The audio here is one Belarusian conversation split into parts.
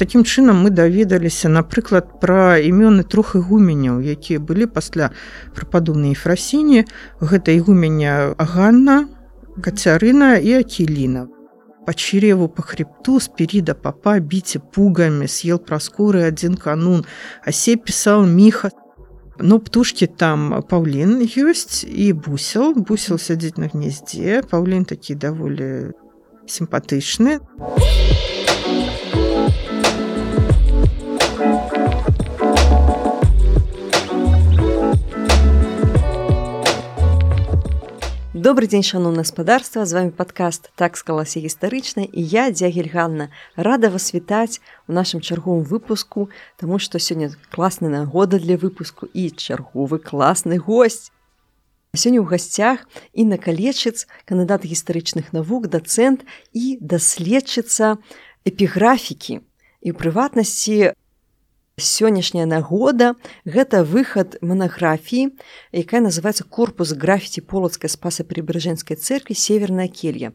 Такім чынам мы даведаліся, напрыклад, пра імёны трох ігуменяў, якія былі пасля прападобнай фрасіні, гэта ігуменя Аганна, Кацярына і Акіліна. По чреву, по хребту, спирида папа, бите пугами, съел проскуры один канун, осе писал Миха. Но птушки там Павлин есть и Бусел. Бусел сидит на гнезде. Павлин такие довольно симпатичные. Добрый дзень шану гаспадарства з вами падкаст так склалася гістарычна і я дзягель Ганна рада вас вітаць у нашым чарговым выпуску таму што сёння класная нагода для выпуску і чарговы класны гость. Сёння ў гасцях і на калечыц кандыдат гістарычных навук дацэнт і даследчыца эпіграфікі і ў прыватнасці сённяшняя нагода гэта выхад манаграфіі якая называется корпус графіці полацкай спаса прыбяжэнскай церкві северная келья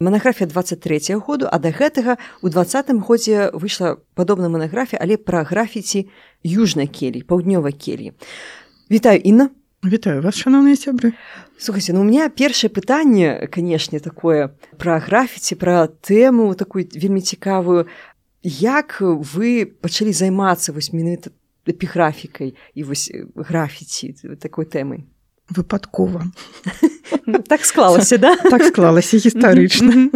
манаграфія 23 году а да гэтага у двадцатым годзе выйшла падобная манаграфія але пра графіці южнай келі паўднёвай кельі. Вітаю Інна. Вітаю вас шановныя сябры. Слухайте ну у меня першае пытанне канешне такое пра графіці пра тэму такую вельмі цікавую як вы пачалі займацца вось менавіта эпіграфікай і вось графіці такой тэмай? Выпадкова. Так склалася да? Так склалася гістарычна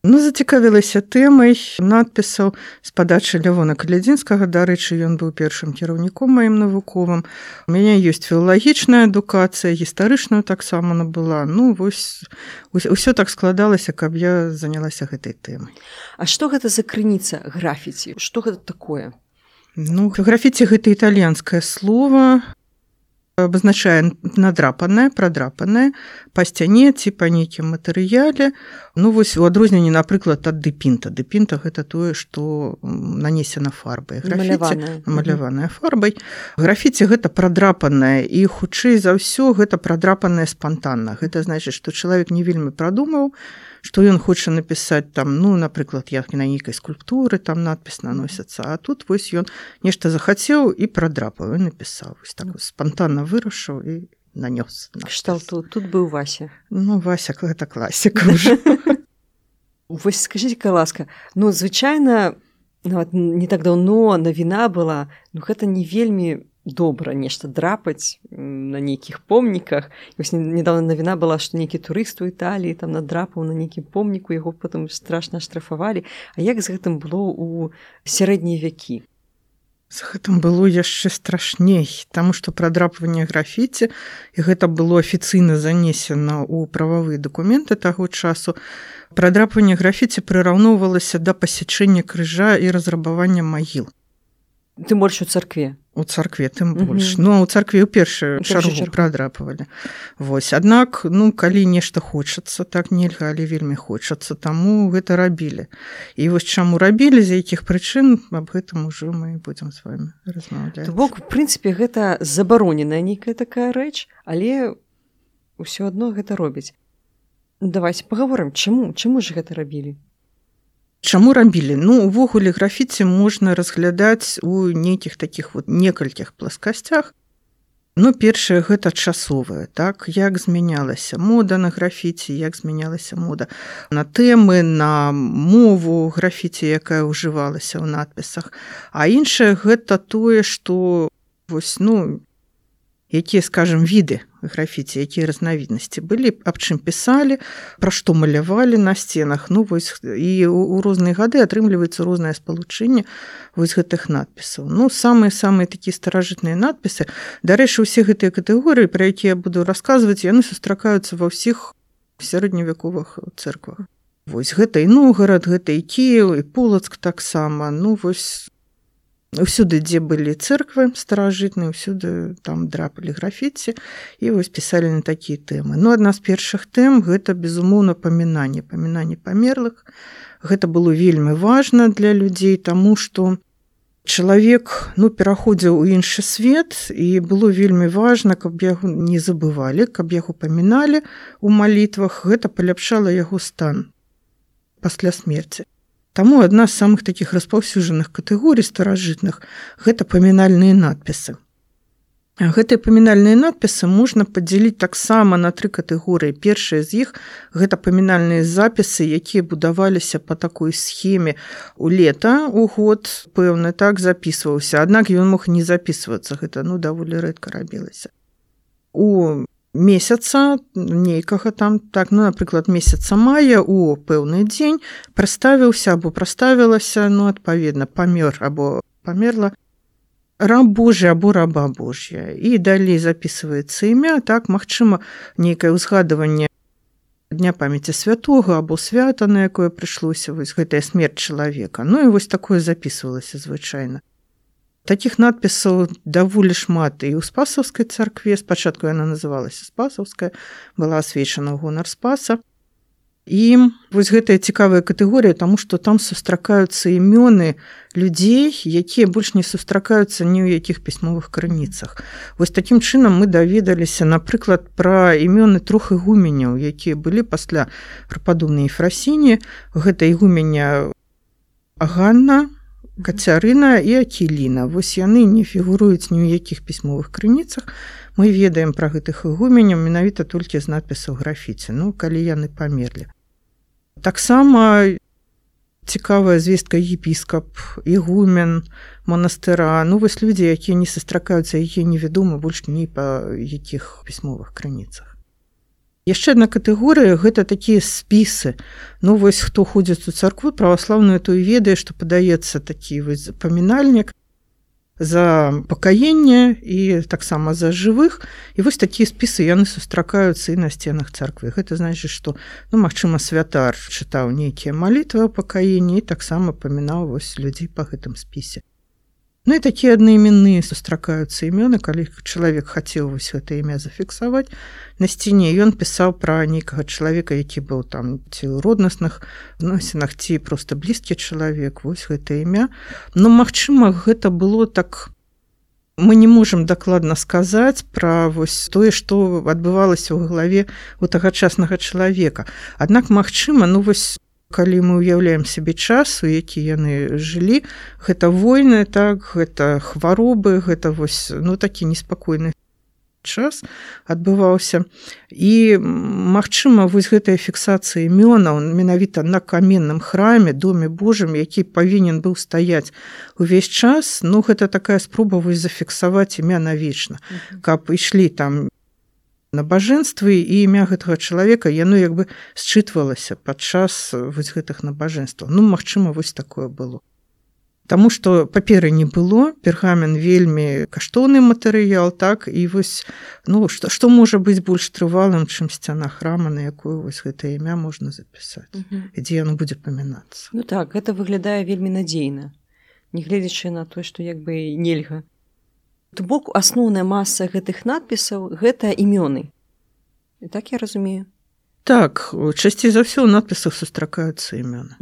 Ну зацікавілася тэмай надпісаў з падачы лявона калядзінскага. Дарэчы ён быў першым кіраўніком маім навуковым. У мяне ёсць філалагічная адукацыя гістарычную таксама набыла. Ну вось ўсё так складалася каб я занялася гэтай тэмай. А што гэта за крыніца графіці? Што гэта такое? Ну графіці гэта італьянскае слово абазначае надрапанае прадрапанае па сцяне ці па нейкім матэрыяле ну вось у адрозненні напрыклад ад дэпінта дэпінта гэта тое што нанесена фарбай намаляваная фарбай графіці гэта прадрапанае і хутчэй за ўсё гэта прадрапанае спантанна гэта значыць што чалавек не вельмі прадумаў што ён хоча напісаць там ну напрыклад як на нейкай скульптуры там надпіс наносіцца а тут вось ён нешта захацеў і прадрапаў і напісаў. Так спантанна вырашыў і нанёс кшталту тут быў вася. Ну вася гэта класіка вось скажитека ласка. Ну звычайна нават не так даўно навіна была ну гэта не вельмі добра нешта драпаць на нейкіх помніках вось недавно навіна была што нейкі турыст у італіі там надрапаў на нейкім помніку яго потым страшна штрафавалі А як з гэтым было у сярэднія вякі? З гэтым было яшчэ страшней таму што прадрапванне графіці і гэта было афіцыйна занесена ў прававыя дакументы таго часу. Прадрапванне графіці прыраўноўвалася да пасячэння крыжа і разрабавання магіл. Ты больш у царкве у царкве тым больш. Ну у царкве ў першую чаргу прадрапавалі. Вось. Аднак ну калі нешта хочацца так нельга але вельмі хочацца таму гэта рабілі. І вось чаму рабілі з якіх прычын аб гэтым ужо мы будзем з вами размаўляць. Бок в прынцыпе гэта забароненая нейкая такая рэч але ўсё адно гэта робіць. Давайте паговорым чаму чаму ж гэта рабілі Чаму рабілі? Ну увогуле графіці можна разглядаць у нейкіх таких вот некалькіх пласкасцях. Ну першае гэта часовае так? Як змянялася мода на графіці як змянялася мода на тэмы на мову графіці якая ўжывалася ў надпісах. А іншае гэта тое што вось ну якія скажем віды графіці якія разнавіднасці былі аб чым пісалі пра што малявалі на сценах. Ну вось і у розныя гады атрымліваецца рознае спалучэнне вось гэтых надпісаў. Ну самыя самыя такія старажытныя надпісы. Дарэчы усе гэтыя катэгорыі пра якія буду расказваць яны сустракаюцца ва ўсіх сярэдневяковых церквах Вось гэта і новгород гэта і кіл і полацк таксама. Ну вось Усюды, дзе былі церквы старажытныя, усюды там драпалі графіці і вось пісалі на такія тэмы. Ну адна з першых тэм гэта безумоўна памінанне, памінанне памерлых. Гэта было вельмі важна для людзей, таму што чалавек ну, пераходзіў у іншы свет і было вельмі важна, каб яго не забывалі, каб яго паміналі ў малітвах, гэта паляпшала яго стан пасля смерці. Таму адна з самых такіх распаўсюджаных катэгорый старажытных гэта памінальныя надпісы. Гэтыя памінальныя надпісы можна падзяліць таксама на тры катэгорыі. Першыя з іх гэта памінальныя запісы, якія будаваліся па такой схеме у лета у год пэўны так записываўся. Аднак ён мог не записывацца гэта ну даволі рэдка рабілася. У месяца нейкага там так ну напрыклад месяца мая у пэўны дзень праставіўся або праставілася ну адпаведна памёр або памерла раб Божий або раба Божья і далей записывается імя так магчыма нейкае ўзгадыванне дня памяти святого або свята на якое прыйшлося вось гэтая смерть чалавека. Ну і вось такое записывалася звычайна таких надпісаў даволі шмат і ў спасаўскай царкве спачатку яна называлася спасаўская была асвечана ў гонар спаса І вось гэтая цікавая катэгорыя, таму што там сустракаюцца імёны людзей, якія больш не сустракаюцца ні ў якіх пісьмовых крыніцах. Вось такім чынам мы даведаліся, напрыклад, пра імёны трох ігуменяў, якія былі пасля прападобнай фрасіні, гэта ігумення Ганна, Кацярына і Акіліна. Вось яны не фігуруюць ні ў якіх пісьмовых крыніцах. Мы ведаем пра гэтых ігуменяў менавіта толькі з надпісаў графіці, ну калі яны памерлі. Таксама цікавая звестка епіскап, ігумен, манастыра, ну вось людзі, якія не сустракаюцца, якія невядомы больш ні па якіх пісьмовых крыніцах. Яшчэ адна катэгорыя гэта такія спісы. Ну вось хто ходзіць у царкву праваслаўную, то і ведае, што падаецца такі памінальнік, за пакаенне і таксама за жывых. І вось такія спісы яны сустракаюцца і на сценах царквы. Гэта значыць што ну магчыма святар чытаў нейкія малітвы пакаенні і таксама памінаў вось людзей па гэтым спісе Ну і такія аднайменныя сустракаюцца імёны, калі чалавек хацеў вось гэта імя зафіксаваць. На сцяне ён пісаў пра нейкага чалавека, які быў там ці ў роднасных носінах ці проста блізкі чалавек, вось гэта імя. Но магчыма, гэта было так, Мы не можам дакладна сказаць пра вось тое, што адбывалася ў галаве у тагачаснага чалавека. Аднак магчыма, ну вось калі мы ўяўляем сябе час у які яны жылі гэта войны так гэта хваробы гэта вось ну такі неспакойны час адбываўся. І магчыма вось гэтая фіксацыя імёнаў менавіта на каменным храме доме Божым які павінен быў стаяць увесь час ну гэта такая спроба вось зафіксаваць імя навечна. Каб ішлі там набажэнствы і імя гэтага чалавека яно як бы счытвалася падчас вось гэтых набажэнстваў. Ну магчыма вось такое было. Таму што паперы не было пергамен вельмі каштоўны матэрыял так і вось ну што што можа быць больш трывалым чым сцяна храма на якую вось гэта імя можна запісаць дзе яно будзе памінацца. Ну так гэта выглядае вельмі надзейна нягледзячы на то што як бы нельга То бок асноўная маса гэтых надпісаў гэта імёны. І так я разумею. Так, часцей за ўсё ў надпісах сустракаюцца імёны.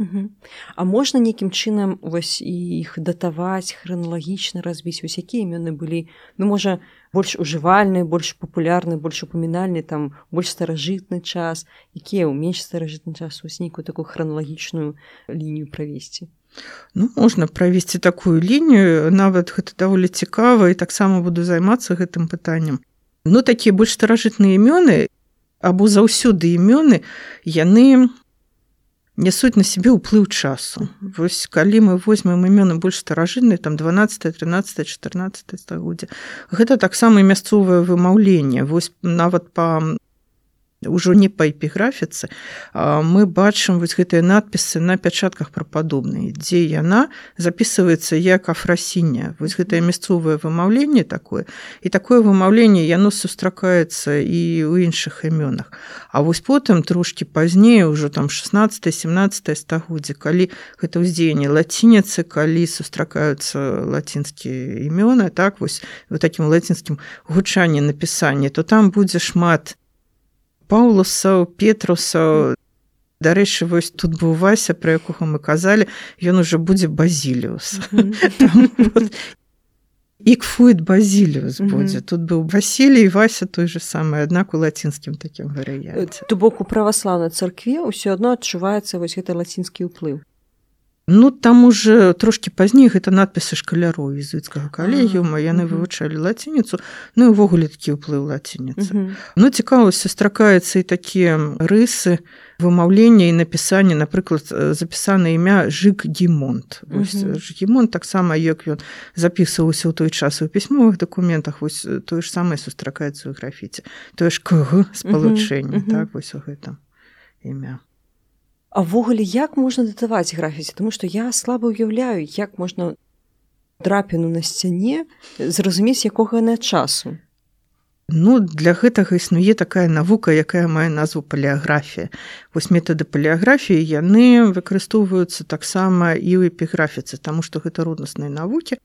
А можна нейкім чынам вось іх датаваць храналагічна разбіць вось якія імёны былі ну можа больш ужывальны, больш папулярны, больш упамінальны там больш старажытны час, якія ў менш старажытны час вось нейкую такую храналагічную лінію правесці. Ну, можна правесці такую лінію нават гэта даволі цікава і таксама буду займацца гэтым пытаннем ну такія больш старажытныя імёны або заўсёды імёны яны нясуць на сябе ўплыў часу. Вось калі мы возьмем імёны больш старажытныя там 12 13 14 стагоддзя гэта таксама мясцовае вымаўленне. Вось нават па ўжо не па эпіграфіцы мы бачым вось гэтыя надпісы на пячатках прападобныя дзе яна записывается як афрасіння. Вось гэтае мясцовае вымаўленне такое і такое вымаўленне яно сустракаецца і ў іншых імёнах. А вось потым трошки пазней ўжо там 16 17 стагоддзя калі гэта ўздзеянне лацініцы калі сустракаюцца лацінскія імёны так вось вот таким лацінскім гучанні напісання то там будзе шмат паулусаў петрусаў дарэчы вось тут быў вася пра якога мы казалі ён уже будзе базіліус. Ікфует базіліус будзе. Тут быў Васілій вася той же самы аднак у лацінскім такім варыянце. То бок у праваслаўнай царкве ўсё адно адчуваецца вось гэта лацінскі ўплыў Ну там уже трошки пазней гэта надпісы шкаляроў езуіцкага калегіума яны вывучалі лацініцу ну увогуле такі ўплыў лацініцы Ну цікавасць сустракаецца і такія рысы вымаўлення і напісання напрыклад запісана імя жык гімонт. Гімон таксама як ён запісваўся ў той час у пісьмовых дакументах вось тое ж самае сустракаецца ў графіце тое ж кг спалучэнне так вось у гэтым імя А ввогуле як можна датаваць графіці, Таму што я слаба ўяўляю, як можна драпіну на сцяне зразумець якога на часу. Ну для гэтага існуе такая навука, якая мае назву палеаграфія. Вось метады палеаграфіі яны выкарыстоўваюцца таксама і ў эпіграфіцы, таму што гэта роднасныя навукі.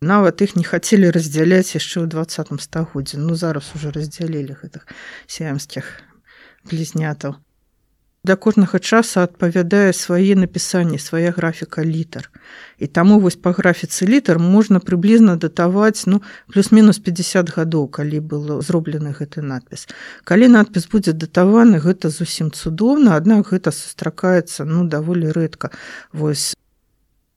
Нават іх не хацелі раздзяляць яшчэ ў двадцатым стагоддзе. Ну зараз уже раздзялілі гэтых сіямскіх блізнятаў да кожнага часа адпавядае свае напісанні свая графіка літар. І таму вось па графіцы літар можна прыблізна датаваць ну плюс-мінус 50 гадоў калі было зроблены гэты надпіс. Калі надпіс будзе датаваны гэта зусім цудоўна аднак гэта сустракаецца ну даволі рэдка. Вось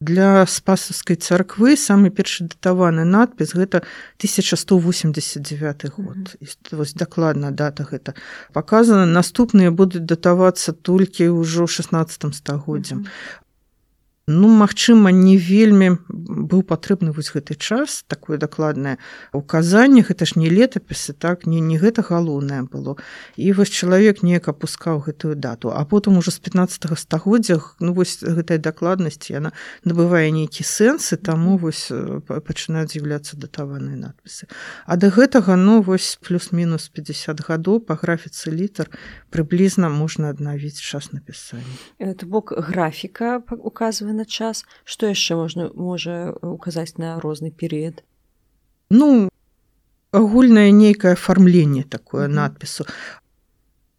для спасаўскай царквы самы першы датаваны надпіс гэта 1189 год mm -hmm. вось дакладна дата гэта показана наступныя будуць датавацца толькі ўжо 16 стагоддзям mm -hmm. Ну магчыма, не вельмі быў патрэбны вось гэты час такое дакладнае указанне гэта ж не летапісы так не не гэта галоўнае было. І вось чалавек неяк апускаў гэтую дату. А потым ужо з 15 стагоддзях ну вось гэтая дакладнасць яна набывае нейкі сэнсы таму вось пачынаюць з'яўляцца датаваныя надпісы. А да гэтага ну вось плюс-мінус 50 гадоў па графіцы літар прыблізна можна аднавіць час напісання. Бок графіка указвае на час што яшчэ можна можа указаць на розны перыяд ну агульнае нейкае афармленне такое mm -hmm. надпісу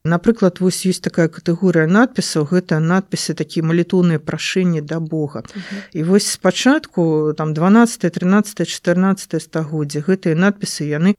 напрыклад вось ёсць такая катэгорыя надпісаў гэта надпісы такія малітоўныя прашэнні да Бога mm -hmm. і вось спачатку там 12 13 14 стагоддзя гэтыя надпісы яны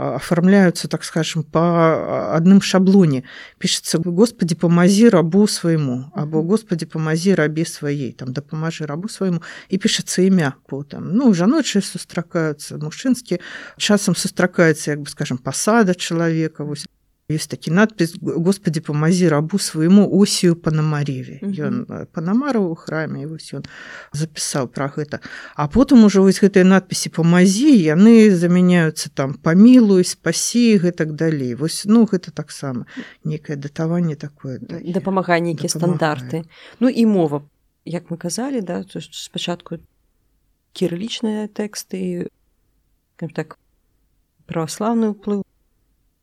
оформляются так скажем по одным шаблоне. Пишется господи помози рабу своему або господи помози рабе своей там да поможи рабу своему и пишется імя потом ну жаночыя сустракаются мужчынские часам сустракается як бы скажем посада человека вось есть такі надпіс господи помази рабу свайму осію панамареве ён панамару у храме вось ён запісаў про гэта а потым ужо вось гэтай надпіси помазі яны замяняются там памілуй спасі гэтак далей вось ну гэта таксама некае датаванне такое дапамагае нейкія стандарты. Ну і мова. Як мы казалі да спачатку кірылічныя тэксты так праваслаўны ўплыў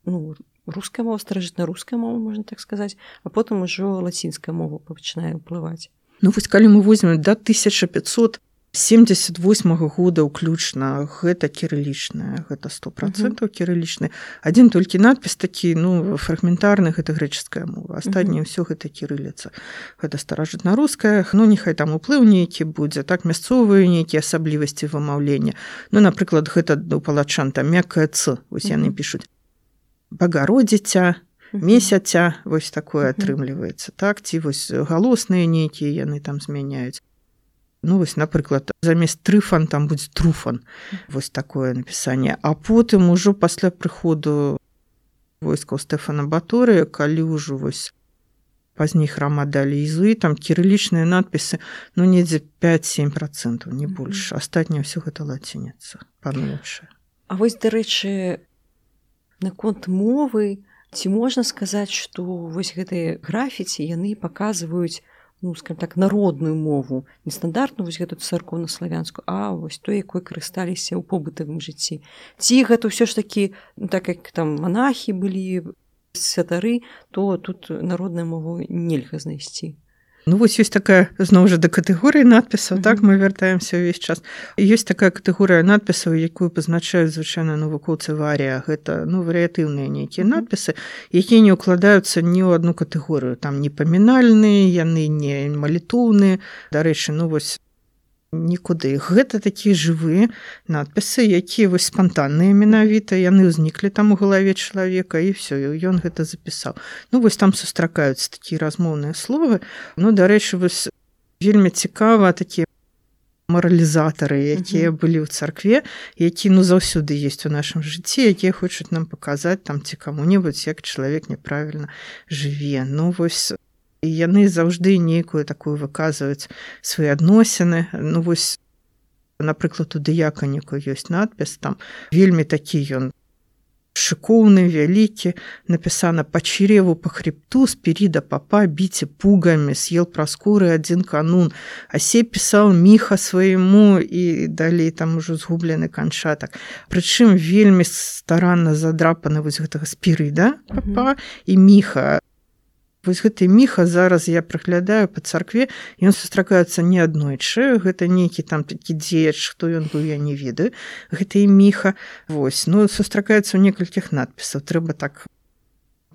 ну руская мова старажытна руская мова можна так сказаць а потым ужо лацінская мова пачынае ўплываць Ну вось калі мы возьмем да 1500 78 -го года ўключна гэта кірылічная гэта сто процентов кірылічны адзін толькі надпіс такі ну фрагментарны гэта грэчаская мова. Астатняе ўсё гэта кірыліца гэта старажытна-руская ну нехай там уплыў нейкі будзе так мясцовыя нейкія асаблівасці вымаўлення. Ну напрыклад гэта до палачан там мяккая ц вось яны пишутць багародзіця месяця вось такое атрымліваецца так ці вось галосныя нейкія яны там змяняюць. Ну вось напрыклад замест трыфан там будзе труфан вось такое напісанне. А потым ужо пасля прыходу войскаў стэфана баторыя калі ўжо вось пазней храма далі ізуі там кірылічныя надпісы ну недзе 5-7 процентаў не больш. Астатняе ўсё гэта лацініца пануючае. А вось дарэчы наконт мовы ці можна сказаць што вось гэтыя графіці яны паказваюць ну скажем так народную мову нестандартную вось гэту царкоўна-славянскую а вось той якой карысталіся ў побытавым жыцці. Ці гэта ўсё ж такі ну, так як там монахі былі святары то тут народную мову нельга знайсці Ну вось ёсць такая зноў жа да катэгорыі надпісаў mm -hmm. так мы вяртаемся ўвесь час. Ёсць такая катэгорыя надпісаў якую пазначаюць звычайна навукоўцы варія гэта ну варыятыўныя нейкія надпісы якія не ўкладаюцца ні ў одну катэгорыю. Там не памінальныя яны не малітоўныя. Дарэчы ну вось нікуды. Гэта такія жывыя надпісы якія вось спантанныя менавіта. Яны ўзніклі там у галаве чалавека і все ён гэта запісаў. Ну вось там сустракаюцца такія размоўныя словы. Ну дарэчы вось вельмі цікава такія маралізатары якія былі ў царкве які ну заўсёды есть у нашым жыцці якія хочуць нам паказаць там ці каму-небудзь як чалавек няправільна жыве. Ну вось і яны заўжды нейкую такую выказваюць свае адносіны. Ну вось напрыклад у дыяканіку ёсць надпіс там вельмі такі ён шыкоўны вялікі напісана па чреву по хребту спіріда папа біце пугамі съел праскуры адзін канун асе пісаў міха свайму і далей там ужо згублены канчатак. Прычым вельмі старанна задрапаны вось гэтага спірыда папа mm -hmm. і міха вось гэты міха зараз я праглядаю па царкве ён сустракаецца не аднойчы гэта нейкі там такі дзеяч хто ён быў я не ведаю гэта і міха восьось ну сустракаецца ў некалькіх надпісаў трэба так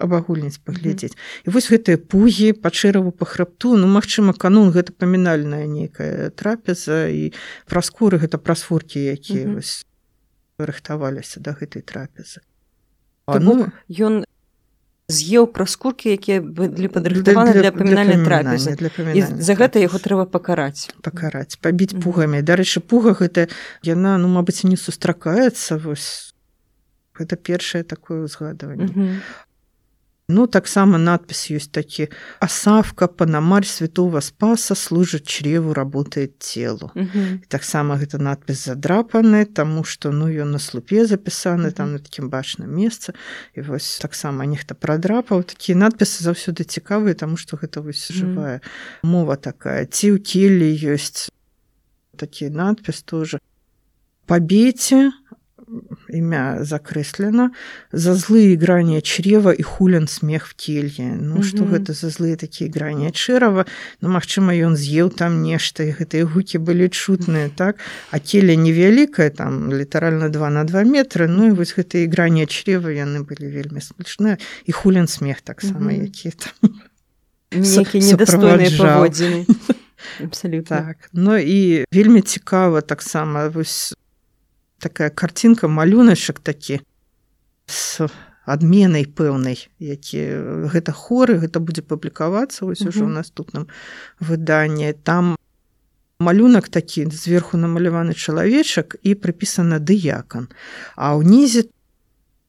абагульніць паглядзець mm -hmm. і вось гэтыя пугі па чэраву па храбту ну магчыма канун гэта памінальная нейкая трапеза і праз скуры гэта прасфоркі якія mm -hmm. рыхтаваліся да гэтай трапезы ну ён з'еў праскуркі якія былі падрыхтаваны для памінальнай трапезы за гэта яго трэба пакараць пакараць пабіць пугамі дарэчы пуга гэта яна ну мабыць не сустракаецца вось. Гэта першае такое ўзгадыванне Ну таксама надпіс ёсць такі асавка панамарь святого спаса служыць чреву работает телу таксама гэта надпіс задрапаны тому что ну ён на слупе запісаны там на такім бачным месцы і вось таксама нехта прадрапаў такія надпісы заўсёды цікавыя тому что гэта вось жывая мова такая. Ці ў келі ёсць такі надпіс тоже. Пабейце імя закрэслена за злые грани чрева і хулен смех в келье Ну -hmm. что гэта за злые такія грани чэрава Ну Мачыма ён з'еў там нешта і гэтыя гукі былі чутныя так? А келя невялікая там літаральна два на два метры Ну і вось гэтыя грани чрева яны былі вельмі смешныя і хулен смех таксама -hmm. які там недастойныя паводзіны абсолютно. Так. Ну і вельмі цікава таксама вось такая картинка малюначак такі с адменай пэўнай які гэта хоры гэта будзе публікавацца вось ужо ў наступным выданні. Там малюнак такі зверху намаляваны чалавечак і прыпісана дыякан. А ўнізе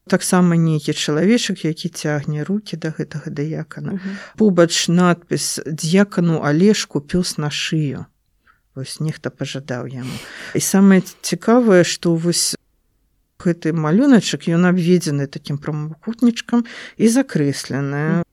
таксама нейкі чалавечак які цягне руки да гэтага дыякана. Побач надпіс д'якану алешку пёс на шыю вось нехта пажадаў яму. І самае цікавае што вось гэты малюначак ён абведзены такім прамакутнічкам і закрэсленая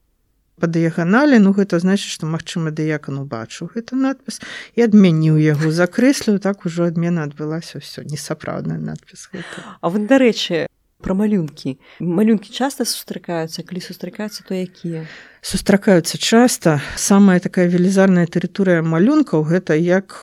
по дыяганале ну гэта значит што магчыма дыякан убачыў гэта надпіс і адмяніў яго закрэсліў так ужо адмена адбылася ўсё несапраўдная надпіс гэта. А вы дарэчы про малюнкі. Малюнкі часта сустракаюцца калі сустракаюцца то якія? Сустракаюцца часта. Самая такая велізарная тэрыторыя малюнкаў гэта як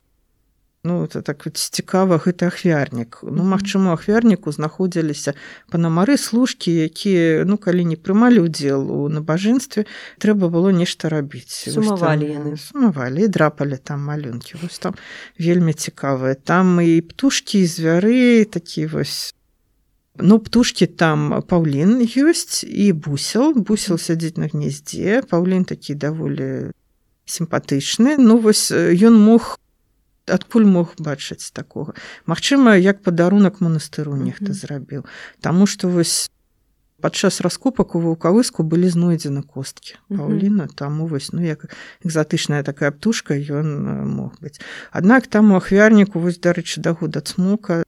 Ну, это так цікава гэты ахвярнік ну магчыма ахвярніку знаходзіліся панамары служкі якія ну калі не прымалі ўдзел у набажэнстве трэба было нешта рабіць. Сумавалі яны. сумавалі драпалі там малюнкі вось там вельмі цікавыя там і птушкі звяры такі вось. Ну птушкі там паўлін ёсць і бусел. Бусел сядзіць на гнездзе паўлін такі даволі сімпатычны. Ну вось ён мог адкуль мог бачыць такога? Магчыма як падарунак манастыру нехта зрабіў. Таму што вось падчас раскопак у вулкавыску былі знойдзены косткі Паўліна таму вось ну як экзатычная такая птушка ён мог быць. Аднак там у ахвярніку вось дарэчы да года цмока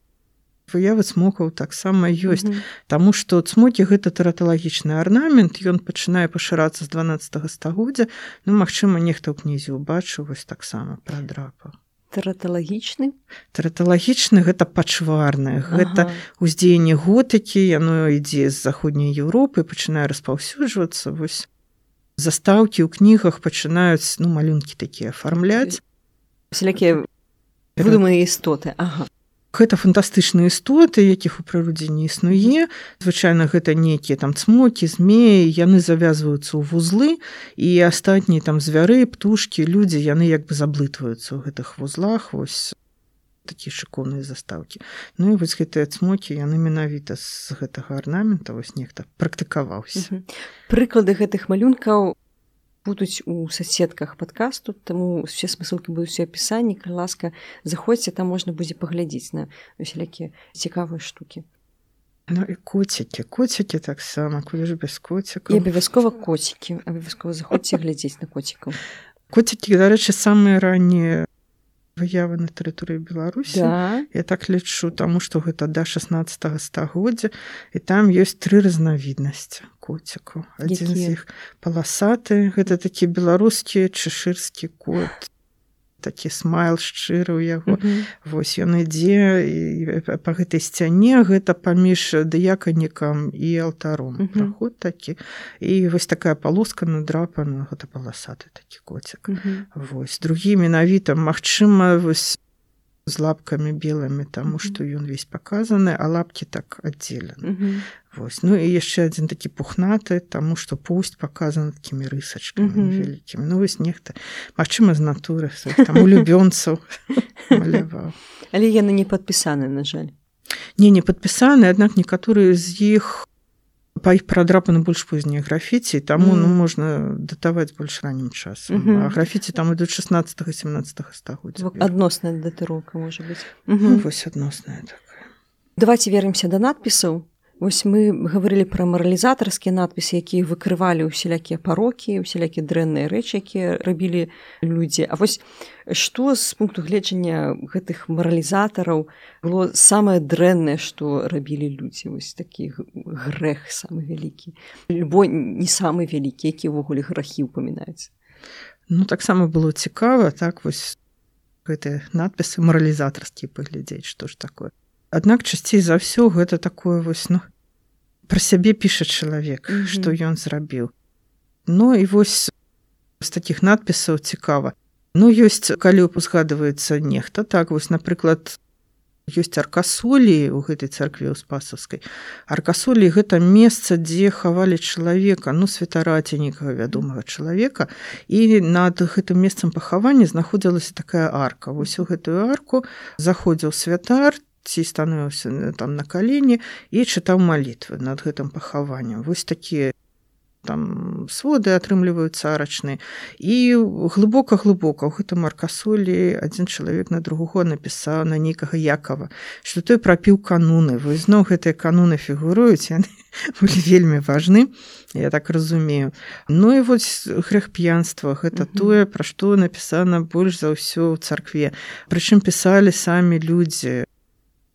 выявы цмокаў таксама ёсць. Mm -hmm. Таму што цмокі гэта тэраталагічны арнамент ён пачынае пашырацца з 12 стагоддзя. Ну магчыма нехта ў кнізе ўбачыў вось таксама пра драпа тэраталагічны? Тэраталагічны гэта пачварнае гэта ага. ўздзеянне готыкі яно ідзе з заходняй Еўропы пачынае распаўсюджвацца. Вось застаўкі ў кнігах пачынаюць ну малюнкі такія афармляць. Усялякія выдуманыя істоты. Ага гэта фантастычныя істоты якіх у прыродзе не існуе. Звычайна гэта нейкія там цмокі змеі яны завязваюцца ў вузлы і астатнія там звяры птушкі людзі яны як бы заблытваюцца ў гэтых вузлах вось такія шыкоўныя застаўкі. Ну і вось гэтыя цмокі яны менавіта з гэтага арнамента вось нехта практыкаваўся. Прыклады гэтых малюнкаў будуць у соцсетках подкасту таму все смысылкі будуць у апісанні ласка заходзьце там можна будзе паглядзець на усялякія цікавыя штукі Ну і коцікі коцікі таксама куды ж без коціку абавязкова коцікі абавязкова заходзьце глядзець на коцікаў коцікі дарэчы самыя раннія выявы на тэрыторыі беларусі. Да? я так лічу таму што гэта да 16 стагоддзя. І там ёсць тры разнавіднасці коціку адзін з іх паласаты гэта такі беларускі чашырскі кот такі смайл шчыры ў яго mm -hmm. вось ён ідзе па гэтай сцяне гэта паміж дыяканікам і алтаром mm -hmm. праход такі і вось такая палоска надрапана гэта паласаты такі коцік mm -hmm. вось другі менавіта Мачыма вось з лапкамі белымі таму што ён увесь паказаны а лапкі так аддзелены mm -hmm. Вось. Ну і яшчэ адзін такі пухнаты таму што пусть паказаны такімі рысачкамі mm -hmm. вялікімі ну вось нехта Мачыма з натуры там улюбёнцаў але яны не падпісаны на жаль не не падпісаны аднак некаторыя з іх па іх прадрапаны больш познія графіці таму mm. ну можна датаваць больш раннім часам mm -hmm. графіці там ідуць 16 17 стагоддзя адносная датыроўка можа быць mm -hmm. ну, вось адносная такая давайте вернемся да надпісаў Вось мы гаварылі пра маралізатарскія надпісы, якія выкрывалі ўсялякія парокі, усялякія дрэнныя рэчы, якія рабілі людзі. А вось што з пункту гледжання гэтых маралізатараў было самае дрэннае, што рабілі людзі вось такі грэх самы вялікі. Любой не самы вялікі, які ўвогуле грахі ўпамінаюць. Ну таксама было цікава так вось гэтыя надпісы маралізатарскія паглядзець, што ж такое. Аднак часцей за ўсё гэта такое вось ну пра сябе піша чалавек mm -hmm. што ён зрабіў Ну і вось з такіх надпісаў цікава Ну ёсць калі узгадваецца нехта так вось напрыклад ёсць аркасолі ў гэтай царкве ў спасаўскай аркасолі гэта месца дзе хавалі чалавека ну святарацінікага вядомага чалавека і над гэтым месцам пахавання знаходзілася такая арка. Вось у гэтую арку заходзіў святар ці становіўся там на калені і чытаў малітвы над гэтым пахаваннем. Вось такія там своды атрымліваюцца арачныя і глыбока глыбока ў гэтым маркасолі адзін чалавек на другого напісаў на нейкага якова што той прапіў кануны. Вы зноў гэтыя кануны фігуруюць яны былі вельмі важны я так разумею. Ну і вось грэх п'янства. Гэта mm -hmm. тое пра што напісана больш за ўсё ў царкве. Прычым пісалі самі людзі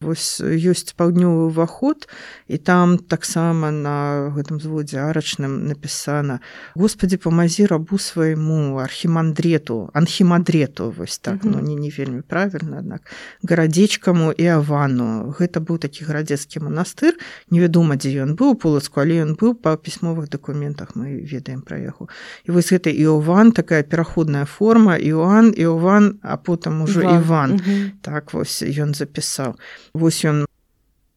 Вось ёсць паўднёвы ўваход і там таксама на гэтым зводзе арачным напісана Господі памазі рабу свайму архімандрету анхімадрету вось так mm -hmm. ну не не вельмі правільна аднак гарадзечкаму і авану гэта быў такі гарадзецкі манастыр невядома дзе ён быў полацку але ён быў па пісьмовых дакументах мы ведаем пра яго і вось гэта іован такая пераходная форма Іоанн Іован а потым ужо Іван, Іван. -hmm. так вось ён запісаў вось ён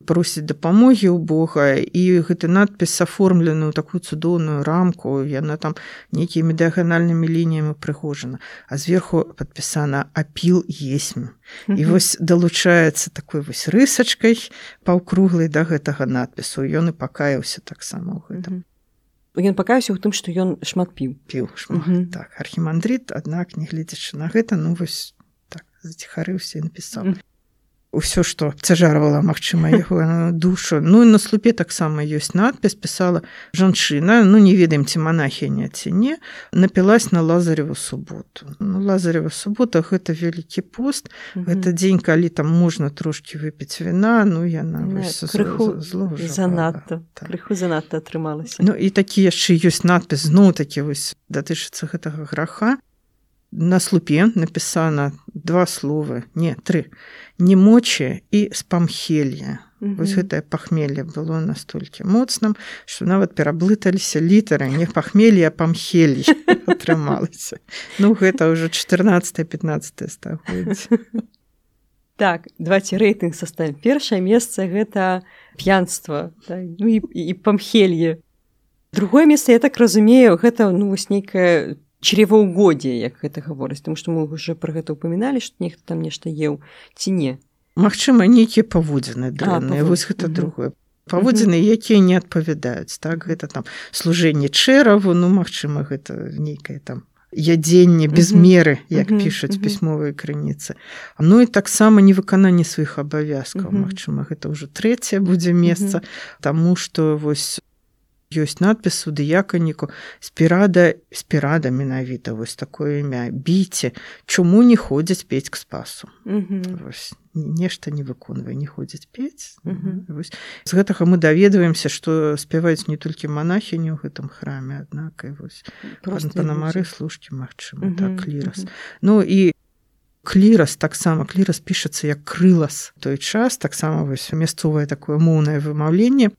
просіць дапамогі ў Бога і гэты надпіс аформлены ў такую цудоўную рамку яна там нейкімі дыяганальнымі лініямі прыгожана а зверху падпісана апіл есмь і вось далучаецца такой вось рысачкай паўкруглай да гэтага надпісу. Ён і пакаяўся таксама ў гэтым. Ён пакаяўся ў тым што ён шмат піў. Піў шмат. так. Архімандрит аднак нягледзячы на гэта ну вось так заціхарыўся і напісаў. Mm -hmm ўсё што цяжарвала магчыма яго душу. Ну і на слупе таксама ёсць надпіс пісала жанчына ну не ведаем ці монахіня ці не. Напілась на лазареву суботу ну, лазарева субота гэта вялікі пост. Mm -hmm. гэта дзень калі там можна трошки выпіць віна ну яна крыху занадта так. крыху занадта атрымалася Ну і такі яшчэ ёсць надпіс зноў такі вось датычыцца гэтага граха на слупе напісана два словы не тры немочы і спамхелья mm -hmm. вось гэтае пахмелле было настолькі моцным што нават пераблыталіся літары не пахмелі памхелі атрымалася ну гэта ўжо 14 15 стагоддзя так давайте рэйтынг составим. Першае месца гэта п'янства так? ну, і, і памхелье. Другое месца я так разумею гэта ну вось нейкая чреваўгоддзе як гэта гаворыць тому што мы уже про гэта упаміналі што нехта там нешта еў ці не. Магчыма нейкія паводзіны дрэнныя вось гэта другое. Паводзіны якія не адпавядаюць так гэта там служэнне чэраву ну магчыма гэта нейкае там ядзенне без меры як пішуць пісьмовыя крыніцы. Ну і таксама невыкананне сваіх абавязкаў. Мачыма гэта ўжо трэцяе будзе месца Таму што вось ёсць надпіс у дыяканіку спірада спірада менавіта вось такое імя біце чаму не ходзяць пець к спасу нешта не выконвае не ходзяць пець вось, з гэтага мы даведваемся што спяваюць не толькі монахіню ў гэтым храме аднак і вось панамары служкі магчыма так клірас. Ну і клірас таксама клірас пішацца як крылас той час таксама вось мясцовае такое моўнае вымаўленне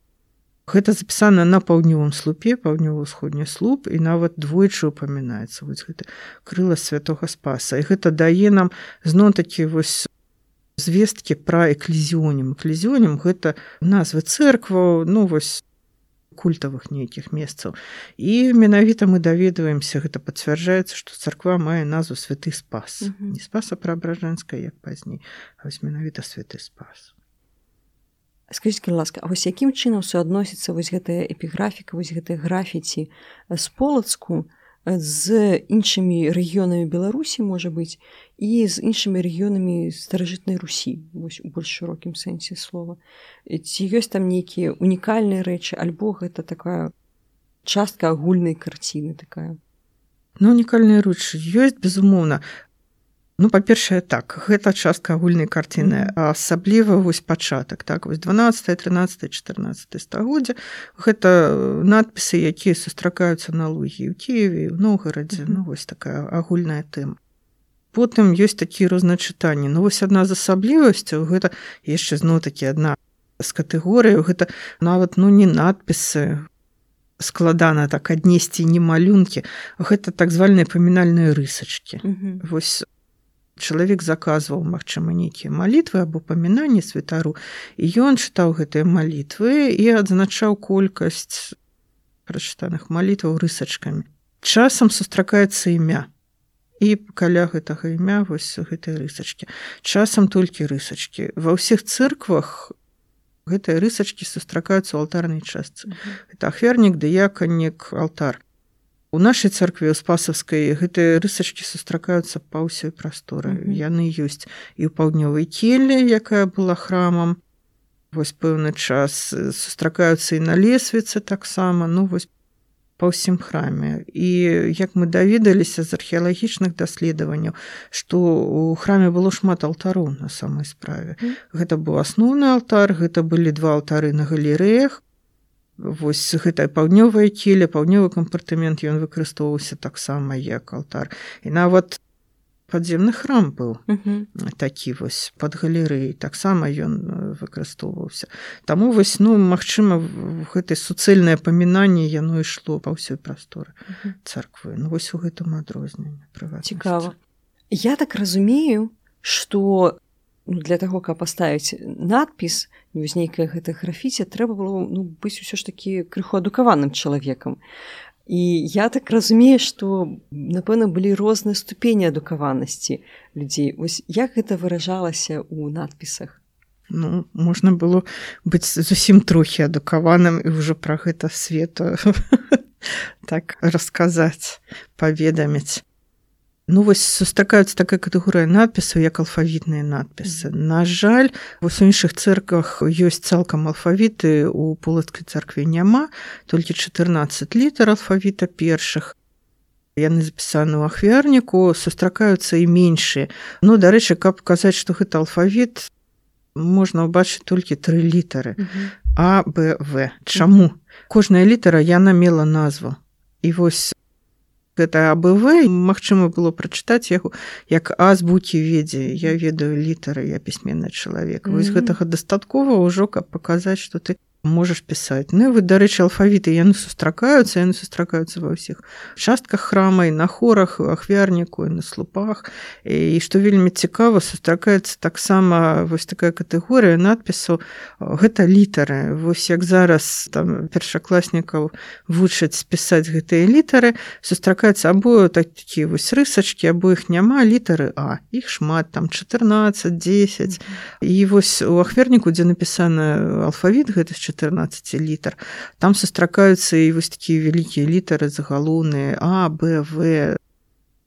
гэта запісана на паўднёвым слупе паўднёва-ўсходні слуп і нават двойчы упамінаецца вось гэта крыла святого спаса. І гэта дае нам зноў такі вось звесткі пра эклезіонем эклезіонем гэта назвы церкваў ну вось культавых нейкіх месцаў. І менавіта мы даведваемся гэта пацвярджаецца што царква мае назву святы спас не спаса праабражанская як пазней вось менавіта святы спас скажитеке ласка А вось якім чынам суадносіцца вось гэтая эпіграфіка вось гэтыя графіці з полацку з іншымі рэгіёнамі беларусі можа быць і з іншымі рэгіёнамі старажытнай русі? Вось у больш шырокім сэнсе слова. Ці ёсць там нейкія унікальныя рэчы альбо гэта такая частка агульнай карціны такая? Ну унікальныя ручы ёсць безумоўна Ну па-першае так гэта частка агульнай карціны асабліва вось пачатак так вось 12 13 14 стагоддзя гэта надпісы якія сустракаюцца на лугі ў Киеве в Ногарадзе ну вось такая агульная тэма. Потым ёсць такія розначытанні. Ну вось адна з асаблівасцяў гэта яшчэ зноў такі адна з катэгорыяў гэта нават ну не надпісы складана так аднесці не малюнкі гэта так звальныя памінальныя рысачкі. Вось чалавек заказваў магчыма нейкія малітвы або памінанні святару і ён чытаў гэтыя малітвы і адзначаў колькасць прачытаных малітваў рысачкамі. Часам сустракаецца імя. І каля гэтага імя вось гэтай рысачкі. Часам толькі рысачкі. Ва ўсіх цырквах гэтыя рысачкі сустракаюцца ў алтарнай частцы. Это ахвернік дыяканнік алтар У нашай царкве ў спасаўскай гэтыя рысачкі сустракаюцца па ўсёй прасторы. Mm -hmm. Яны ёсць і ў паўднёвай келле, якая была храмам. Вось пэўны час сустракаюцца і на лесвіцы таксама, ну вось па ўсім храме. І як мы даведаліся з археалагічных даследаванняў, што ў храме было шмат алтароў на самай справе. Mm -hmm. Гэта быў асноўны алтар, гэта былі два алтары на галерэях, Вось гэтая паўднёвая кіля паўднёвы кампартамент ён выкарыстоўваўся таксама як алтар. І нават падземны храм быў uh -huh. такі вось под галерэй таксама ён выкарыстоўваўся. Таму вось ну магчыма гэтай суцэльнае памінанне яно ішло па ўсёй прасторы uh -huh. царквы. Ну вось у гэтым адрозненне цікава. Я так разумею что ну, для таго каб паставіць надпіс вось нейкая гэта графіце трэба было ну, быць усё ж такі крыху адукаваным чалавекам і я так разумею што напэўна былі розныя ступені адукаванасці людзей ось як гэта выражалася ў надпісах? Ну можна было быць зусім трохі адукаваным і ўжо пра гэта свету так расказаць паведаміць Ну вось сустракаюцца такая катэгорыя надпісаў як алфавітныя надпісы. На жаль, вось у іншых цэрквах ёсць цалкам алфавіты у полацкай царкве няма, толькі 14 літар алфавіта першых. Яны запісаны ў ахвярніку, сустракаюцца і меншыя. Ну дарэчы, каб казаць, што гэта алфавіт, можна ўбачыць толькі тры літары. А Б В. Чаму? Кожная літара яна мела назву. І вось гэта абВ Мачыма было прачытаць яго як азбукі ведзе я ведаю літары я пісьменны чалавек. Вось гэтага дастаткова ўжо каб паказаць што ты можаш пісаць Ну вы дарэчы алфавіты яны сустракаюцца яны сустракаюцца ва ўсіх частках храма і на хорах ахвярніку і на слупах. І што вельмі цікава сустракаецца таксама вось такая катэгорыя надпісу гэта літары вось як зараз там першакласнікаў вучаць пісаць гэтыя літары сустракаецца або такі вось рысачкі або іх няма літары а іх шмат там 14 10 і вось у ахверніку дзе напісаны алфавіт гэта з 14 літр там сустракаюцца і вось такія вялікія літары загалоўныя а б в.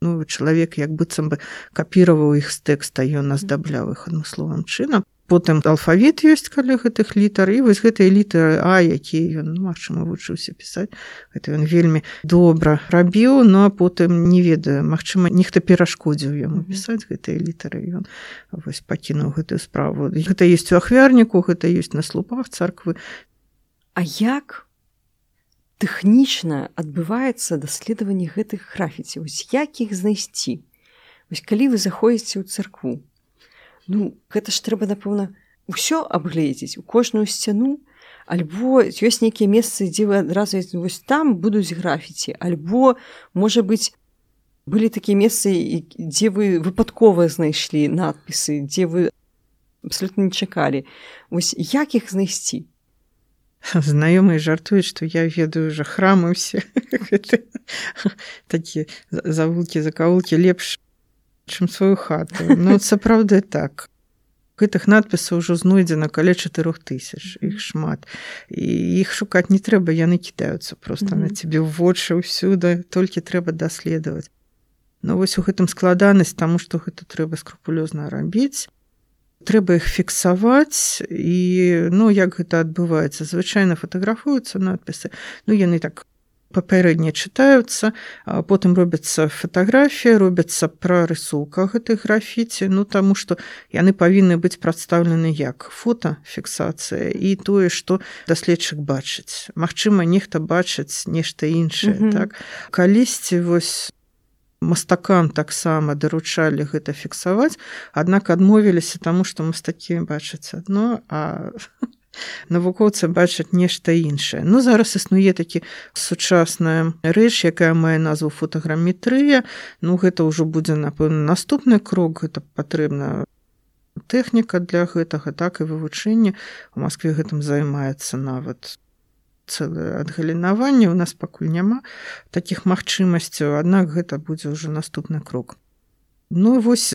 Ну чалавек як быццам бы капіраваў іх з тэкста ён аздабляў іх адмысловым чынам потым алфавіт ёсць каля гэтых літар і вось гэтыя літары а якія ён ну, магчыма вучыўся пісаць гэта ён вельмі добра рабіў но а потым не ведаю Мачыма нехта перашкодзіў яму пісаць гэтыя літары ён вось пакінуў гэтую справу. Гэта есть у ахвярніку гэта ёсць на слупах царквы. А як тэхнічна адбываецца даследаванне гэтых графіці вось як іх знайсці? Вось калі вы заходзіце ў царкву ну гэта ж трэба напэўна ўсё абгледзець у кожную сцяну. Альбо ёсць нейкія месцы дзе вы адразу вось там будуць графіці альбо можа быць былі такія месцы дзе вы выпадкова знайшлі надпісы дзе вы абсолютно не чакалі. Вось як іх знайсці? Знаёмыя жартуюць што я ведаю жа храмы ўсе. Такія завулкі закаулкі лепш чым сваю хату. Ну сапраўды так. Гэтых надпісаў ужо знойдзена каля чатырох тысяч. Іх шмат. І іх шукаць не трэба яны кідаюцца просто mm -hmm. на цябе вочы ўсюды толькі трэба даследаваць Ну вось у гэтым складанасць таму што гэта трэба скрупулёзна рабіць трэба іх фіксаваць і ну як гэта адбываецца звычайна фатаграфуюцца надпісы ну яны так папярэдне чытаюцца потым робяцца фатаграфія робяцца прарысоўка гэтых графіці ну таму што яны павінны быць прадстаўлены як фотафіксацыя і тое што даследчык бачыць Магчыма нехта бачыць нешта іншае mm -hmm. так калісьці вось мастакам таксама даручалі гэта фіксаваць аднак адмовіліся таму што мастакі бачаць адно а навукоўцы бачаць нешта іншае. Ну зараз існуе такі сучасная рэч якая мае назву фотаграметрыя. Ну гэта ўжо будзе напэўна наступны крок. Гэта патрэбна тэхніка для гэтага так і вывучэнне. У Маскве гэтым займаецца нават цэлае адгалінаванне. У нас пакуль няма такіх магчымасцяў аднак гэта будзе ўжо наступны крок. Ну вось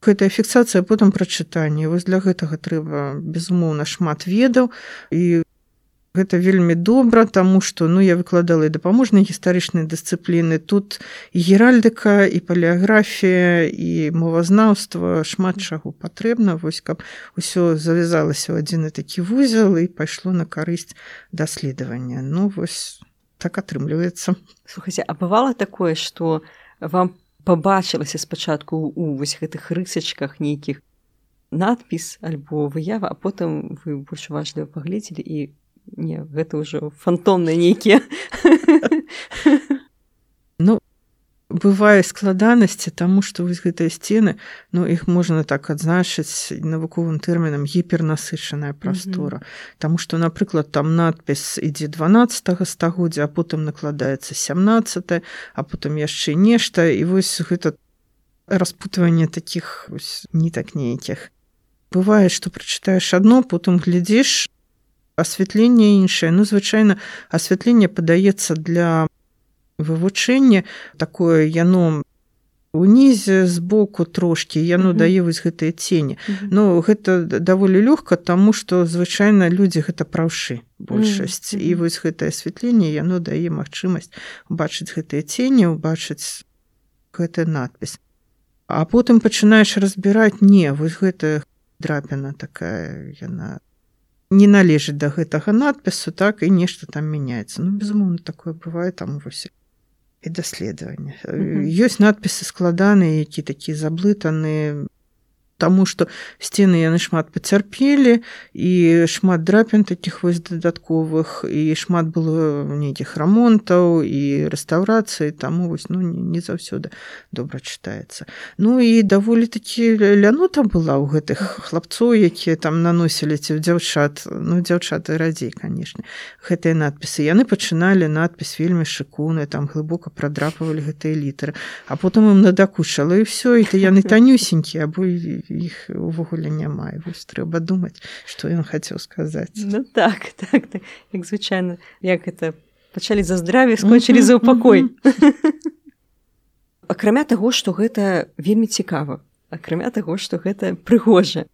гэтая фіксацыя потым прачытанне. Вось для гэтага трэба безумоўна шмат ведаў. І гэта вельмі добра таму што ну я выкладала і дапаможныя гістарычныя дысцыпліны. Тут геральдыка і палеаграфія і мовазнаўства шмат чаго патрэбна. Вось каб усё завязалася ў адзіны такі вузел і пайшло на карысць даследавання. Ну вось так атрымліваецца. Слухайце а бывала такое што вам по пабачылася спачатку у вось гэтых рысачках нейкіх надпіс альбо выява а потым вы больш важліва паглядзелі і не гэта ўжо фантомныя нейкія бывае складанасці таму што вось гэтыя сцены ну іх можна так адзначыць навуковым тэрмінам гіпернасычаная прастора mm -hmm. Таму што напрыклад там надпіс ідзе 12 стагоддзя а потым накладаецца 17 а потым яшчэ нешта і вось гэта распутванне таких не так нейкіх. Бывае што прачытаеш адно потым глядзіш асвятленне іншае. Ну звычайна асвятленне падаецца для вывучэнне такое яно унізе збоку трошки яно дае вось гэтыя цені. Ну гэта даволі лёгка таму што звычайна людзі гэта праўшы большасць. І вось гэтае асвятленне яно дае магчымасць бачыць гэтыя цені убачыць гэты надпіс а потым пачынаеш разбіраць не вось гэта драпіна такая яна не належыць да гэтага надпісу так і нешта там мяняецца. Ну безумоўна такое бывае там вось і даследавання ёсць надпісы складаныя які такі заблытаны Таму што сцены яны шмат пацярпелі і шмат драпін такіх вось дадатковых і шмат было нейкіх рамонтаў і рэстаўрацыі таму вось ну не, заўсёды добра чытаецца. Ну і даволі такі лянота была ў гэтых хлапцоў, якія там наносілі ці дзяўчат ну дзяўчаты радзей канешне гэтыя надпісы яны пачыналі надпіс вельмі шыкуны там глыбока прадрапавалі гэтыя літары а потым ім надакучала і і ты яны танюсенькі або іх увогуле няма вось трэба думаць што ён хацеў сказаць ну, так так, так. Як звычайна як это пачалі за здраве скончылі за ўпакой акрамя таго што гэта вельмі цікава. Акрамя таго што гэта прыгожа.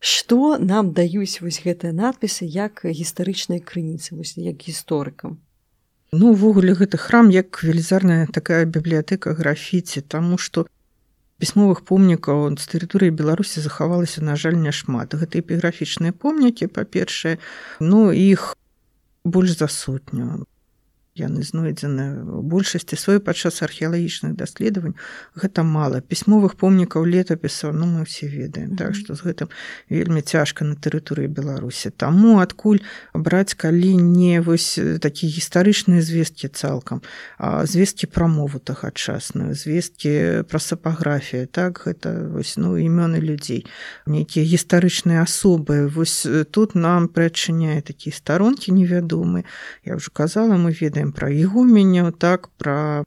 Што нам даюць вось гэтыя надпісы як гістарычнай крыніцы вось як гісторыкам? Ну увогуле гэты храм як велізарная такая бібліятэка графіці таму што пісьмовых помнікаў з тэрыторыі беларусі захавалася на жаль няшмат. Гэта эпіграфічныя помнікі па-першае. Ну іх больш за сотню яны знойдзены большасці свой падчас археалагічных даследавань. Гэта мала. Пісьмовых помнікаў летапісаў ну мы все ведаем mm -hmm. так што з гэтым вельмі цяжка на тэрыторыі беларусі. Таму адкуль браць калі не вось такі гістарычныя звесткі цалкам звесткі пра мову тагачасную звесткі пра сапаграфію так гэта вось ну імёны людзей нейкія гістарычныя асобы. Вось тут нам прыадчыняе такія старонкі невядомы. Я ўжо казала мы ведаем ведаем пра ігуменняў так пра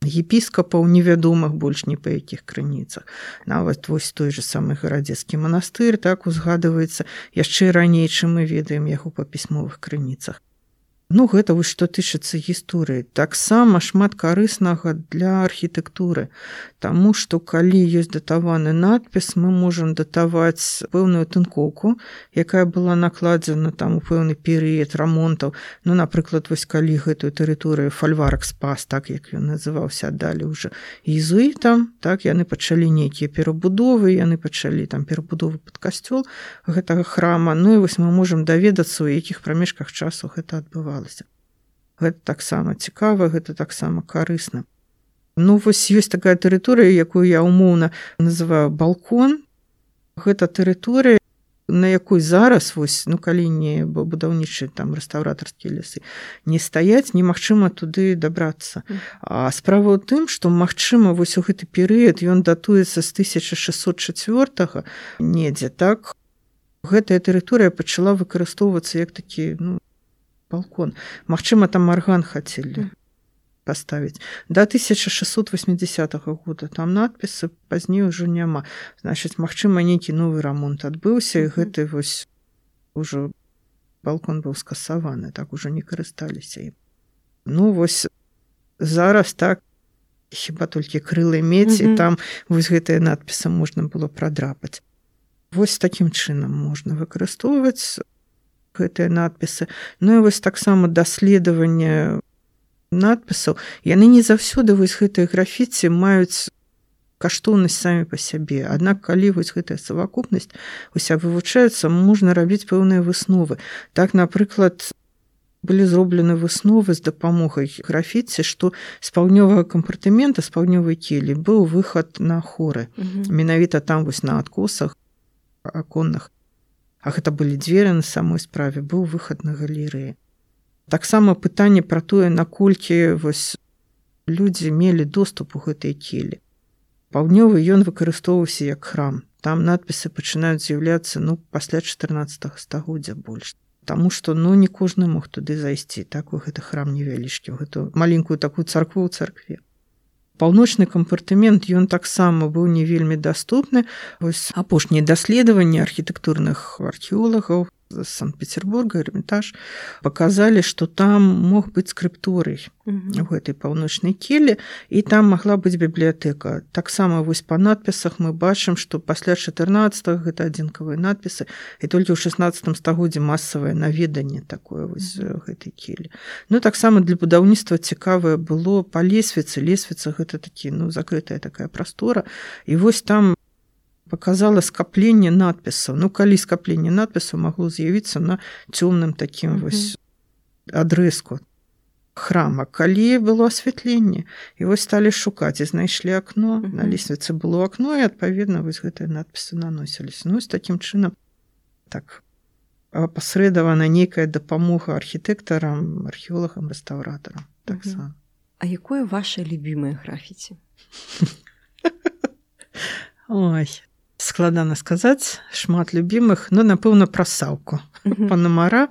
епіскапаў невядомых больш ні па якіх крыніцах нават вось той же самы гарадзецкі манастыр так узгадваецца яшчэ раней чым мы ведаем яго па пісьмовых крыніцах Ну гэта вось што тычыцца гісторыі. Таксама шмат карыснага для архітэктуры. Таму што калі ёсць датаваны надпіс мы можам датаваць пэўную тынкоўку якая была накладзена там у пэўны перыяд рамонтаў. Ну напрыклад вось калі гэтую тэрыторыю фальварак спас так як ён называўся далі уже езуітам так яны пачалі нейкія перабудовы яны пачалі там перабудовы под касцёл гэтага храма. Ну і вось мы можемм даведацца у якіх прамежках часу гэта адбывалось адбывалася. Гэта таксама цікава, гэта таксама карысна. Ну вось ёсць такая тэрыторыя, якую я умоўна называю балкон. Гэта тэрыторыя, на якой зараз вось ну калі не будаўнічы там рэстаўратарскія лясы не стаяць немагчыма туды дабрацца а справа ў тым што магчыма вось у гэты перыяд ён датуецца з 1604 недзе так гэтая тэрыторыя пачала выкарыстоўвацца як такі ну балкон. Мачыма там арган хацелі поставить до 1680 -го года. Там надпісы пазней ужо няма. Значит Мачыма нейкі новы рамонт адбыўся і гэты вось ужо балкон быў скасаваны. Так уже не карысталіся ну вось зараз так. Хіба толькі крылы мець і там вось гэтыя надпісы можна было прадрапаць. Вось такім чынам можна выкарыстоўваць гэтыя надпісы Ну і вось таксама даследаванне надпісаў яны не заўсёды вось гэтыя графіці маюць каштоўнасць самі па сябе аднак калі вось гэтая совакупнасць уся вывучаецца можна рабіць пэўныя высновы. Так напрыклад былі зроблены высновы з дапамогай графіці што з паўднёвага кампартымента з паўднёвай келі быў выхад на хоры. Менавіта там вось на адкосах аконных а гэта былі дзверы на самой справе быў выхад на галерэі таксама пытанне пра тое наколькі вось людзі мелі доступ у гэтай келі паўднёвы ён выкарыстоўваўся як храм. Там надпісы пачынаюць з'яўляцца ну пасля 14 стагоддзя больш. Таму што ну не кожны мог туды зайсці. Так у гэты храм невялічкі гэту маленькую такую царкву ў царкве паўночны кампартымент ён таксама быў не вельмі даступны вось апошнія даследаванні архітэктурных археолагаў санкт-петербурга эрмітаж показалі что там мог быць скрыпторый у гэтай паўночнай келі і там могла быць бібліятэка таксама вось по надпісах мы бачым что пасля 14 гэта адзінкавыя надпісы і толькі ў 16 стагоддзе масавае наведанне такое вось гэтай келі Ну таксама для будаўніцтва цікавае было па лесвіцы. Лесвіца гэта такі ну закрытая такая прастора і вось там показала скапленне надпісаў ну калі скапленне надпісу магло з'явіцца на цёмным таким mm -hmm. вось адрэзку храма. Калі было асвятленне і вось сталі шукаць і знайшлі акно mm -hmm. на лесвіцы было акно і адпаведна вось гэтыя надпісы наносіліся ну з таким чынам так пасрэдавана нейкая дапамога архітэктарам археолагам рэстаўратарам таксама mm -hmm. А якое ваше любимое графіці Ой складана сказаць шмат любімых но ну, напэўна пра саўку панамара.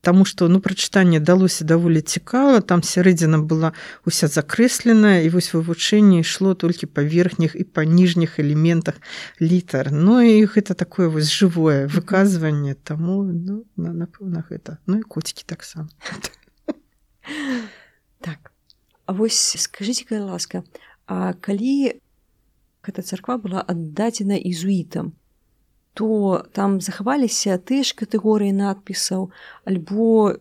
Таму што ну прачытанне далося даволі цікава там сярэдзіна была уся закрэсленая і вось вывучэнне ішло толькі па верхніх і па ніжніх элементах літар. Ну і гэта такое вось жывое выказванне таму ну, напэўна гэта. Ну і коцікі таксама. Так. А вось скажитеце ласка А калі гэта царква была аддадзена ізуітам то там захаваліся тыя ж катэгорыі надпісаў альбо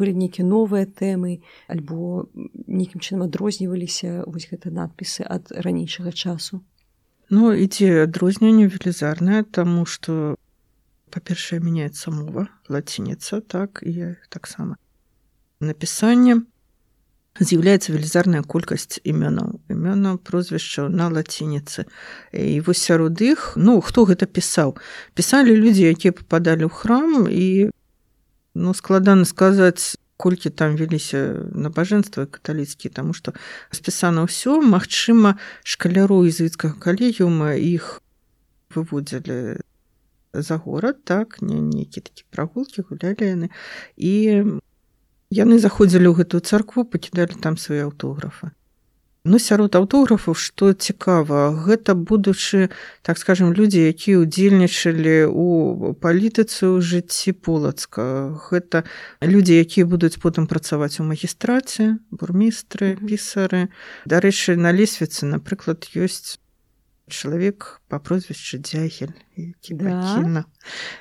былі нейкія новыя тэмы альбо нейкім чынам адрозніваліся вось гэта надпісы ад ранейшага часу. Ну ідзе адрозненне велізарнае таму што па-першае мяняецца мова лацініца так і таксама напісанне з'яўляецца велізарная колькасць імёнаў. Імёна прозвішчаў на лацініцы і вось сярод іх ну хто гэта пісаў? Пісалі людзі якія попадалі ў храм і ну складана сказаць колькі там веліся набажэнства каталіцкія таму што спісана ўсё. Магчыма шкаляру езуіцкага калегіума іх выводзілі за горад так не нейкі такі прагулкі гулялі яны. І яны заходзілі ў гэтую царкву пакідалі там свае аўтографы. Ну сярод аўтографаў што цікава гэта будучы так скажем людзі якія ўдзельнічалі у палітыцы ў жыцці полацка. Гэта людзі якія будуць потым працаваць у магістраце бурмістры пісары. Дарэчы на лесвіцы напрыклад ёсць чалавек по прозвішчы дзягель Да.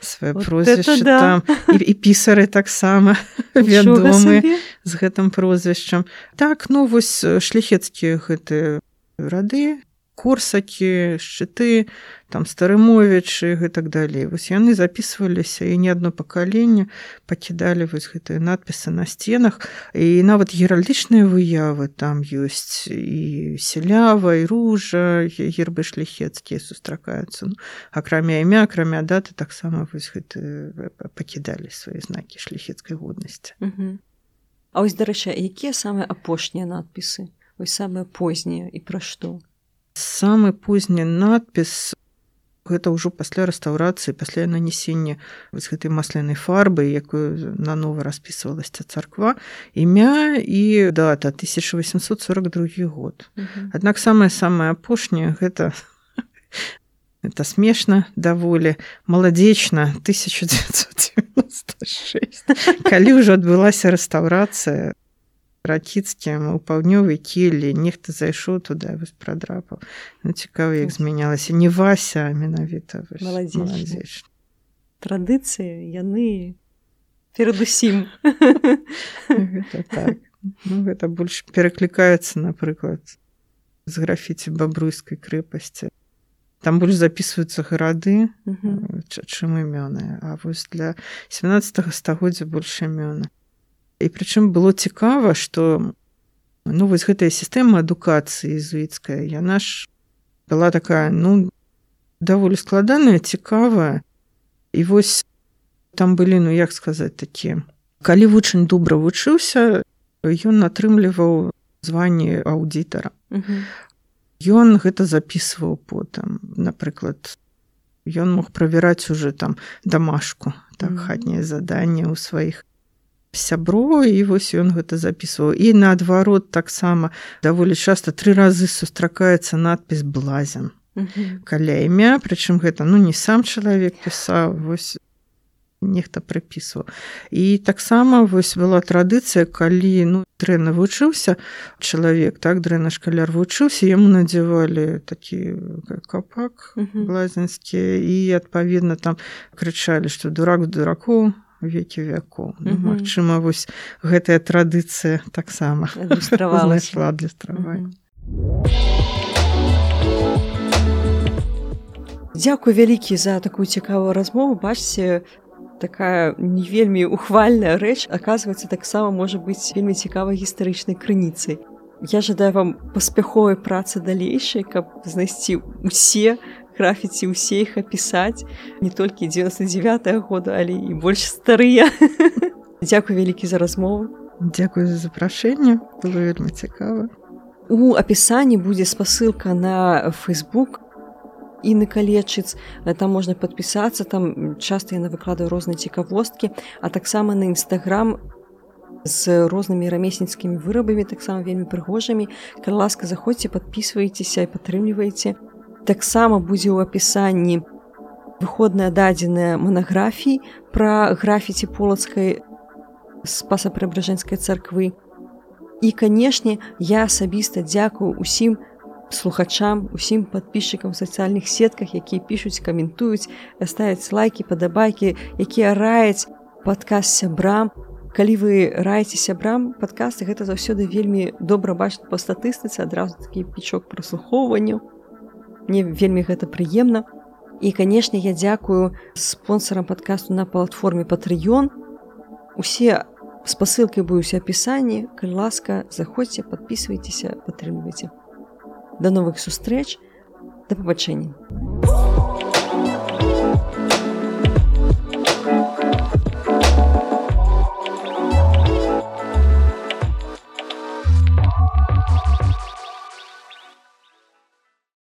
свае Вот прозвішча да. там. І, і пісары таксама вядомы з гэтым прозвішчам. Так ну вось э, шляхецкія гэтыя рады корсакі шчыты там старымовічы гэтак далей. Вось яны записываліся і не адно пакаленне пакідалі вось гэтыя надпісы на сценах. І нават геральдычныя выявы там ёсць. І селява і ружа гербы шляхецкія сустракаюцца. Ну, акрамя імя акрамя даты таксама вось гэты пакідалі свае знакі шляхецкай годнасці. А вось дарэчы якія самыя апошнія надпісы? Вось самыя познія і пра што самы позні надпіс гэта ўжо пасля рэстаўрацыі пасля нанесення вось гэтай маслянай фарбы якую нанова распісвалася царква імя і дата 1842 год. Аднак самае самае апошняе гэта это смешна даволі маладзечна 1996 калі ўжо адбылася рэстаўрацыя ракіцкім у паўднёвай келлі нехта зайшоў туды вось прадрапаў ну цікава як змянялася. Не вася менавіта традыцыі яны перадусім гэта так. Ну, гэта больш пераклікаецца напрыклад з графіці бабруйскай крэпасці там больш записываюцца гарады ч- чым імёны. А вось для 17 стагоддзя больш імёны і прычым было цікава што ну вось гэтая сістэма адукацыі езуіцкая яна ж была такая ну даволі складаная цікавая і вось там былі ну як сказаць такія калі вучань добра вучыўся ён атрымліваў званне аўдітара Мгм. ён гэта записываў потым напрыклад ён мог правяраць уже там дамашку так Мгм. хатняе заданне ў сваіх сябро і вось ён гэта записываў і наадварот таксама даволі часта тры разы сустракаецца надпіс блазен Мгм. каля імя прычым гэта ну не сам чалавек пісаў вось нехта прыпісваў і таксама вось была традыцыя калі ну дрэнна вучыўся чалавек так дрэнна шкаляр вучыўся яму надзявалі такі капак Мгм. блазенскі і адпаведна там крычалі што дурак дуракоў векі вякоў ну, Мгм. Магчыма вось гэтая традыцыя таксама знайшла адлюстраванне. Мгм. Дзякуй вялікі за такую цікавую размову. Бачце такая не вельмі ухвальная рэч. Аказваецца таксама можа быць вельмі цікавай гістарычнай крыніцай. Я жадаю вам паспяховай працы далейшай каб знайсці усе графіці усе іх апісаць не толькі 99 -го года але і больш старыя Дзякуй вялікі за размову. Дзякуй за запрашэнне было вельмі цікава У апісанні будзе спасылка на Facebook і на калечыц там можна падпісацца там часта яна выкладаю розныя цікавосткі а таксама на нстаграм з рознымі рамесніцкімі вырабамі таксама вельмі прыгожымі калі ласка заходзьце подписывайтеся і падтрымлівайце таксама будзе ў апісанні выходная дадзеная манаграфій пра графіці полацкай спаса прыбражэнскай царквы. І канешне я асабіста дзякую усім слухачам усім подписчикам сацыяльных сетках якія пішуць каментуюць ставяць лайки падабайкі якія раяць падказ сябрам. Калі вы раеце сябрам падкасты гэта заўсёды вельмі добра бачыць па статыстыцы адразу такі пічок праслухоўванню мне вельмі гэта прыемна. І канешне я дзякую спонсорам падкасту на платформе патрыён усе спасылкай будуць апісанні. Калі ласка заходзьце подписывайтеся падтрымлівайце. Да новых сустрэч. Да пабачэння